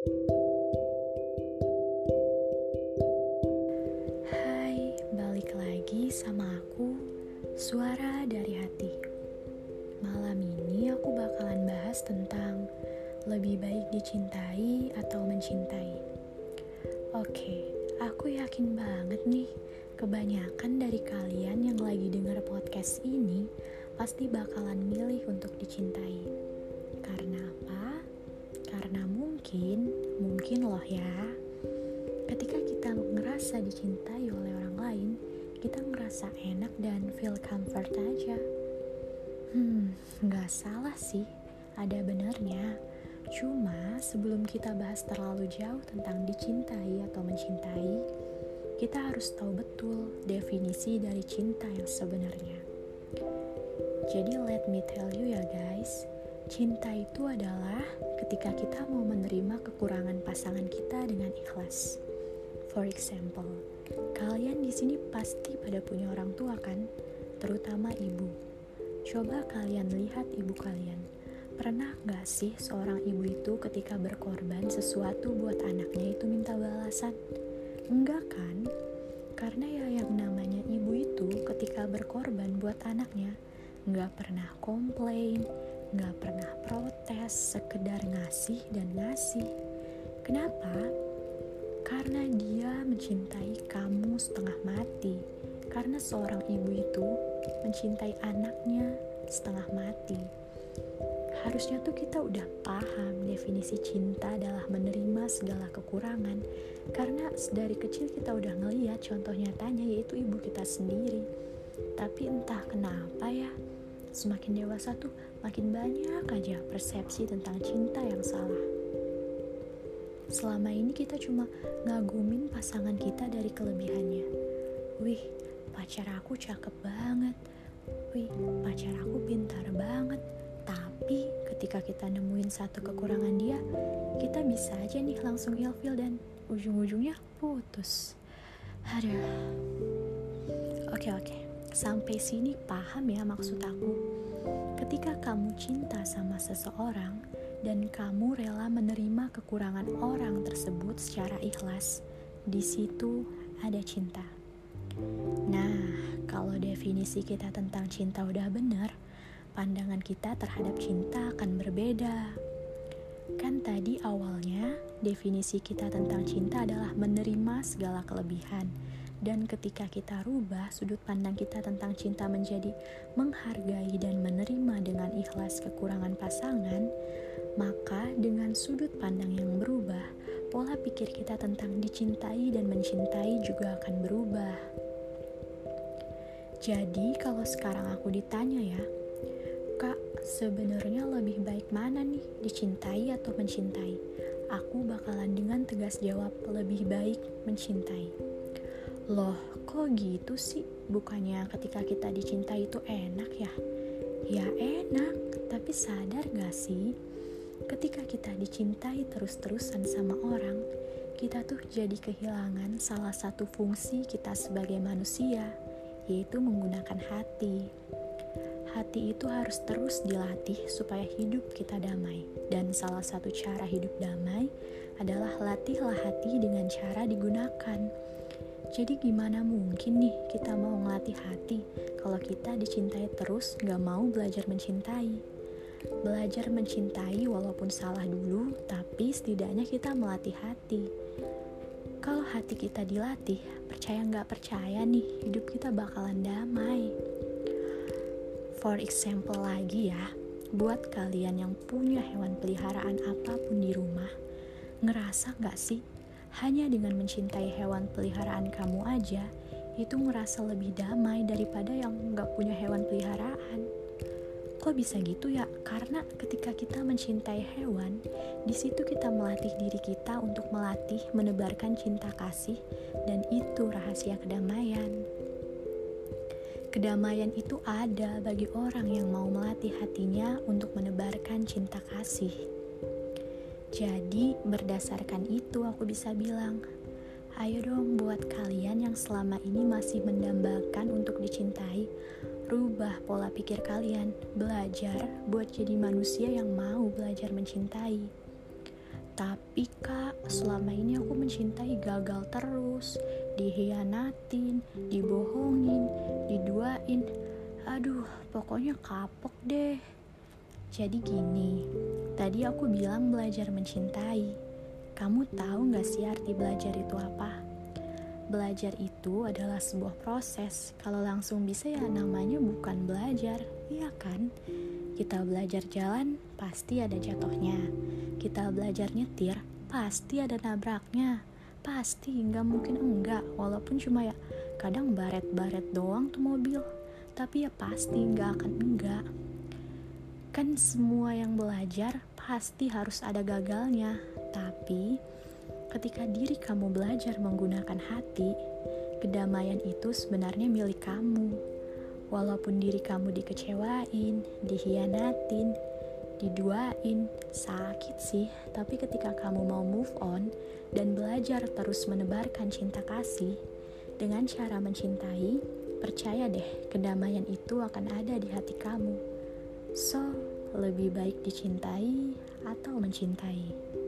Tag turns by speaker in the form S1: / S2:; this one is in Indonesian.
S1: Hai, balik lagi sama aku, Suara dari Hati. Malam ini aku bakalan bahas tentang lebih baik dicintai atau mencintai. Oke, aku yakin banget nih, kebanyakan dari kalian yang lagi denger podcast ini pasti bakalan milih untuk dicintai. Karena apa? Karena mungkin, mungkin loh ya, ketika kita ngerasa dicintai oleh orang lain, kita ngerasa enak dan feel comfort aja. Hmm, nggak salah sih, ada benernya. Cuma sebelum kita bahas terlalu jauh tentang dicintai atau mencintai, kita harus tahu betul definisi dari cinta yang sebenarnya. Jadi let me tell you ya guys, cinta itu adalah ketika kita mau menerima kekurangan pasangan kita dengan ikhlas. For example, kalian di sini pasti pada punya orang tua kan, terutama ibu. Coba kalian lihat ibu kalian. Pernah gak sih seorang ibu itu ketika berkorban sesuatu buat anaknya itu minta balasan? Enggak kan? Karena ya yang namanya ibu itu ketika berkorban buat anaknya, nggak pernah komplain, nggak pernah protes, sekedar ngasih dan ngasih. Kenapa? Karena dia mencintai kamu setengah mati. Karena seorang ibu itu mencintai anaknya setengah mati. Harusnya tuh kita udah paham definisi cinta adalah menerima segala kekurangan Karena dari kecil kita udah ngeliat contoh nyatanya yaitu ibu kita sendiri Tapi entah kenapa ya Semakin dewasa tuh makin banyak aja persepsi tentang cinta yang salah. Selama ini kita cuma ngagumin pasangan kita dari kelebihannya. Wih, pacar aku cakep banget. Wih, pacar aku pintar banget. Tapi ketika kita nemuin satu kekurangan dia, kita bisa aja nih langsung ilfil dan ujung-ujungnya putus. Aduh. Oke, oke. Sampai sini paham ya maksud aku? Ketika kamu cinta sama seseorang dan kamu rela menerima kekurangan orang tersebut secara ikhlas, di situ ada cinta. Nah, kalau definisi kita tentang cinta udah benar, pandangan kita terhadap cinta akan berbeda. Kan tadi awalnya definisi kita tentang cinta adalah menerima segala kelebihan dan ketika kita rubah sudut pandang kita tentang cinta menjadi menghargai dan menerima dengan ikhlas kekurangan pasangan, maka dengan sudut pandang yang berubah, pola pikir kita tentang dicintai dan mencintai juga akan berubah. Jadi, kalau sekarang aku ditanya ya, Kak, sebenarnya lebih baik mana nih, dicintai atau mencintai? Aku bakalan dengan tegas jawab lebih baik mencintai. Loh, kok gitu sih? Bukannya ketika kita dicintai itu enak ya? Ya enak, tapi sadar gak sih? Ketika kita dicintai terus-terusan sama orang, kita tuh jadi kehilangan salah satu fungsi kita sebagai manusia, yaitu menggunakan hati. Hati itu harus terus dilatih supaya hidup kita damai, dan salah satu cara hidup damai adalah latihlah hati dengan cara digunakan jadi gimana mungkin nih kita mau ngelatih hati kalau kita dicintai terus gak mau belajar mencintai. Belajar mencintai walaupun salah dulu, tapi setidaknya kita melatih hati. Kalau hati kita dilatih, percaya nggak percaya nih, hidup kita bakalan damai. For example lagi ya, buat kalian yang punya hewan peliharaan apa pun di rumah, ngerasa nggak sih hanya dengan mencintai hewan peliharaan kamu aja, itu ngerasa lebih damai daripada yang nggak punya hewan peliharaan. Kok bisa gitu ya? Karena ketika kita mencintai hewan, di situ kita melatih diri kita untuk melatih menebarkan cinta kasih, dan itu rahasia kedamaian. Kedamaian itu ada bagi orang yang mau melatih hatinya untuk menebarkan cinta kasih. Jadi, berdasarkan itu, aku bisa bilang, "Ayo dong, buat kalian yang selama ini masih mendambakan untuk dicintai, rubah pola pikir kalian, belajar buat jadi manusia yang mau belajar mencintai." Tapi kak, selama ini aku mencintai gagal terus, dihianatin, dibohongin, diduain. Aduh, pokoknya kapok deh. Jadi gini, tadi aku bilang belajar mencintai. Kamu tahu gak sih arti belajar itu apa? Belajar itu adalah sebuah proses. Kalau langsung bisa ya namanya bukan belajar, iya kan? Kita belajar jalan, pasti ada jatuhnya kita belajar nyetir, pasti ada nabraknya. Pasti, nggak mungkin enggak. Walaupun cuma ya kadang baret-baret doang tuh mobil. Tapi ya pasti nggak akan enggak. Kan semua yang belajar pasti harus ada gagalnya. Tapi ketika diri kamu belajar menggunakan hati, kedamaian itu sebenarnya milik kamu. Walaupun diri kamu dikecewain, dihianatin, diduain, sakit sih, tapi ketika kamu mau move on dan belajar terus menebarkan cinta kasih dengan cara mencintai, percaya deh, kedamaian itu akan ada di hati kamu. So, lebih baik dicintai atau mencintai.